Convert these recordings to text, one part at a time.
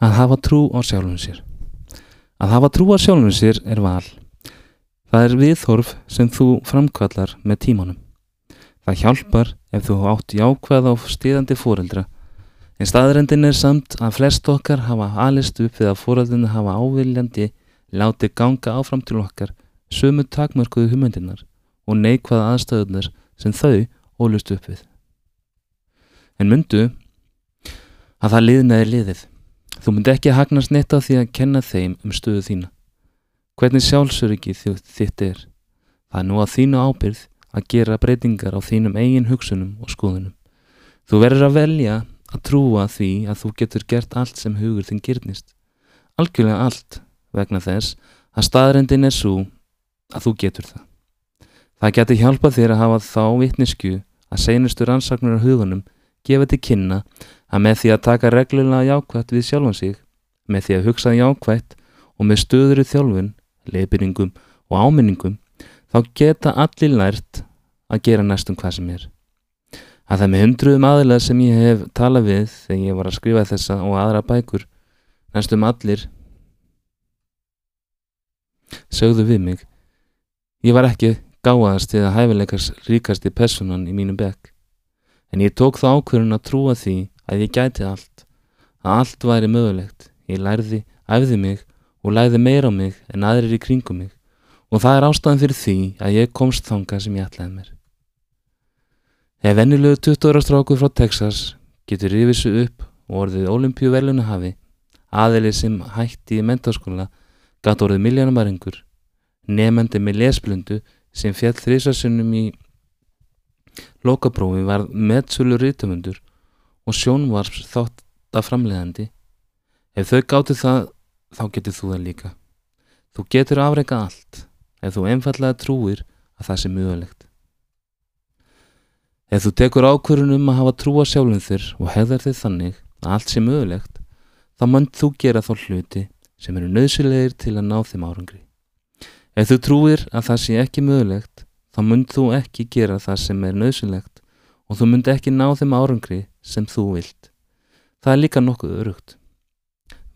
Að hafa trú á sjálfum sér. Að hafa trú á sjálfum sér er val. Það er viðhorf sem þú framkvallar með tímanum. Það hjálpar ef þú átt jákvæða og stíðandi fóreldra. En staðrendin er samt að flest okkar hafa alist upp við að fóreldrinu hafa áviljandi látið ganga áfram til okkar sömu takmörkuðu humöndinar og neikvæða aðstöðunar sem þau ólust upp við. En myndu að það liðnaði liðið. Þú myndi ekki hagnast neitt á því að kenna þeim um stöðu þína. Hvernig sjálfsöryggi þitt er. Það er nú að þínu ábyrð að gera breytingar á þínum eigin hugsunum og skoðunum. Þú verður að velja að trúa því að þú getur gert allt sem hugur þinn gyrnist. Algjörlega allt vegna þess að staðrendin er svo að þú getur það. Það getur hjálpað þér að hafa þá vittnesku að seinustu rannsaknur á hugunum gefa til kynna að með því að taka reglulega jákvætt við sjálfan sig, með því að hugsa jákvætt og með stöður í þjálfun, leipinningum og áminningum, þá geta allir lært að gera næstum hvað sem er. Að það með hundruðum aðilega sem ég hef talað við þegar ég var að skrifa þessa og aðra bækur, næstum allir, sögðu við mig. Ég var ekki gáðast eða hæfileikars ríkasti personan í mínum bekk. En ég tók þá ákvörun að trúa því að ég gæti allt, að allt væri mögulegt. Ég lærði, æfði mig og læði meira á mig en aðrir í kringum mig og það er ástæðan fyrir því að ég komst þanga sem ég ætlaði mér. Ef vennilegu 20 ára stráku frá Texas getur rifiðsu upp og orðið olimpíu veluna hafi, aðeili sem hætti í mentáskóla gatt orðið miljónamarengur, nefandi með lesblundu sem fjall þrísarsunnum í lokaprófi var meðsölu rítumundur og sjónvarps þátt að framleiðandi. Ef þau gáttu það, þá getur þú það líka. Þú getur afreika allt ef þú einfallega trúir að það sé mögulegt. Ef þú tekur ákvörun um að hafa trúa sjálfum þér og hefðar þig þannig að allt sé mögulegt, þá mann þú gera þá hluti sem eru nöðsilegir til að ná þeim árangri. Ef þú trúir að það sé ekki mögulegt, þá mynd þú ekki gera það sem er nöðsilegt og þú mynd ekki ná þeim árangri sem þú vilt. Það er líka nokkuð örugt.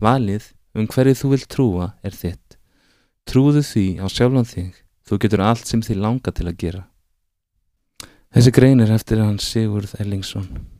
Valið um hverju þú vilt trúa er þitt. Trúðu því á sjálfan þig, þú getur allt sem þið langa til að gera. Þessi grein er eftir hans Sigurð Ellingsson.